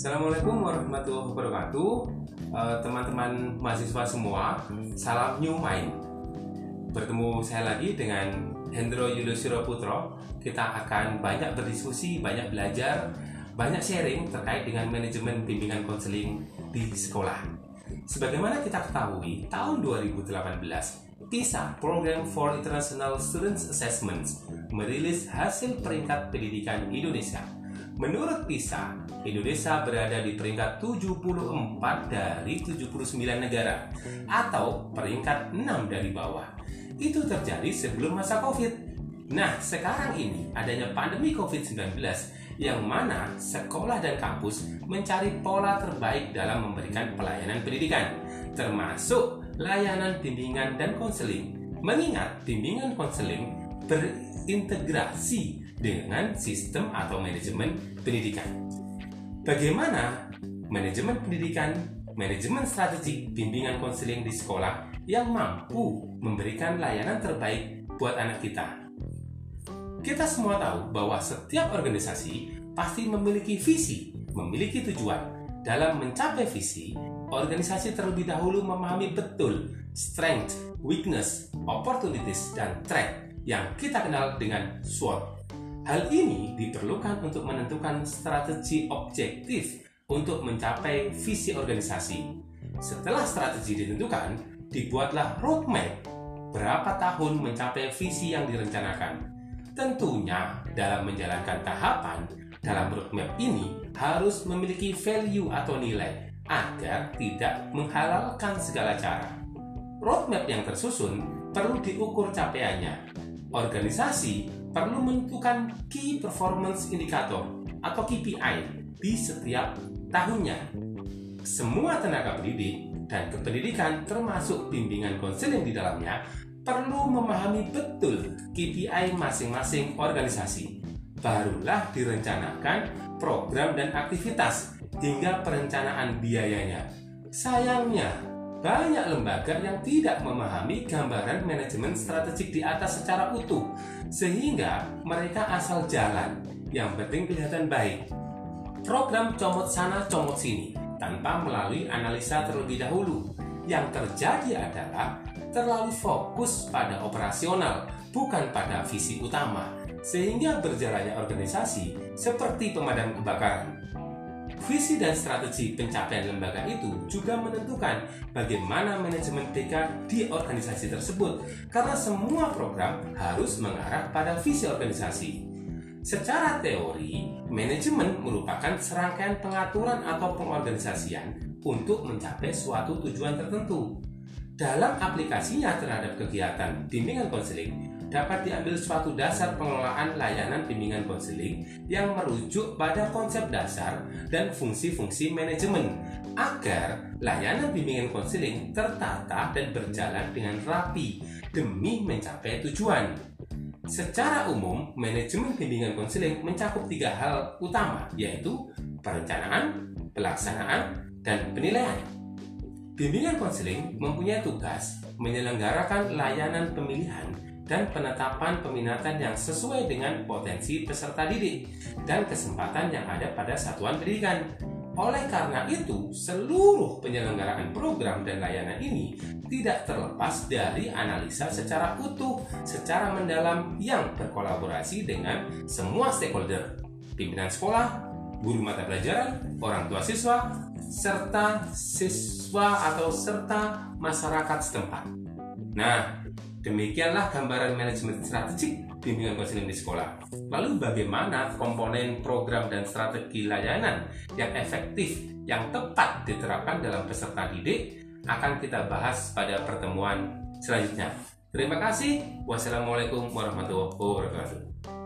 Assalamualaikum warahmatullahi wabarakatuh. Eh, Teman-teman mahasiswa semua Salam New Mind. Bertemu saya lagi dengan Hendro Yudhistira Putro Kita akan banyak berdiskusi, banyak belajar Banyak sharing terkait dengan manajemen bimbingan konseling di sekolah. Sebagaimana kita ketahui, tahun 2018 PISA, Program for International Students Assessments, merilis hasil peringkat pendidikan Indonesia. Menurut PISA, Indonesia berada di peringkat 74 dari 79 negara atau peringkat 6 dari bawah. Itu terjadi sebelum masa Covid. Nah, sekarang ini adanya pandemi COVID-19 yang mana sekolah dan kampus mencari pola terbaik dalam memberikan pelayanan pendidikan, termasuk layanan bimbingan dan konseling. Mengingat bimbingan konseling berintegrasi dengan sistem atau manajemen pendidikan. Bagaimana manajemen pendidikan, manajemen strategi bimbingan konseling di sekolah yang mampu memberikan layanan terbaik buat anak kita? Kita semua tahu bahwa setiap organisasi pasti memiliki visi, memiliki tujuan. Dalam mencapai visi, organisasi terlebih dahulu memahami betul strength, weakness, opportunities, dan threat yang kita kenal dengan SWOT. Hal ini diperlukan untuk menentukan strategi objektif untuk mencapai visi organisasi. Setelah strategi ditentukan, dibuatlah roadmap berapa tahun mencapai visi yang direncanakan. Tentunya, dalam menjalankan tahapan, dalam roadmap ini harus memiliki value atau nilai agar tidak menghalalkan segala cara. Roadmap yang tersusun perlu diukur capaiannya. Organisasi perlu menentukan Key Performance Indicator atau KPI di setiap tahunnya. Semua tenaga pendidik dan kependidikan termasuk bimbingan konseling di dalamnya perlu memahami betul KPI masing-masing organisasi. Barulah direncanakan program dan aktivitas hingga perencanaan biayanya. Sayangnya, banyak lembaga yang tidak memahami gambaran manajemen strategik di atas secara utuh, sehingga mereka asal jalan. Yang penting kelihatan baik. Program comot sana comot sini tanpa melalui analisa terlebih dahulu. Yang terjadi adalah terlalu fokus pada operasional, bukan pada visi utama, sehingga berjalannya organisasi seperti pemadam kebakaran. Visi dan strategi pencapaian lembaga itu juga menentukan bagaimana manajemen PK di organisasi tersebut, karena semua program harus mengarah pada visi organisasi. Secara teori, manajemen merupakan serangkaian pengaturan atau pengorganisasian untuk mencapai suatu tujuan tertentu. Dalam aplikasinya terhadap kegiatan bimbingan konseling, dapat diambil suatu dasar pengelolaan layanan bimbingan konseling yang merujuk pada konsep dasar dan fungsi-fungsi manajemen agar layanan bimbingan konseling tertata dan berjalan dengan rapi demi mencapai tujuan. Secara umum, manajemen bimbingan konseling mencakup tiga hal utama, yaitu perencanaan, pelaksanaan, dan penilaian. Bimbingan konseling mempunyai tugas menyelenggarakan layanan pemilihan dan penetapan peminatan yang sesuai dengan potensi peserta didik dan kesempatan yang ada pada satuan pendidikan. Oleh karena itu, seluruh penyelenggaraan program dan layanan ini tidak terlepas dari analisa secara utuh, secara mendalam yang berkolaborasi dengan semua stakeholder, pimpinan sekolah, guru mata pelajaran, orang tua siswa, serta siswa atau serta masyarakat setempat. Nah, demikianlah gambaran manajemen strategik bimbingan konseling di sekolah. Lalu bagaimana komponen program dan strategi layanan yang efektif, yang tepat diterapkan dalam peserta didik akan kita bahas pada pertemuan selanjutnya. Terima kasih. Wassalamualaikum warahmatullahi wabarakatuh.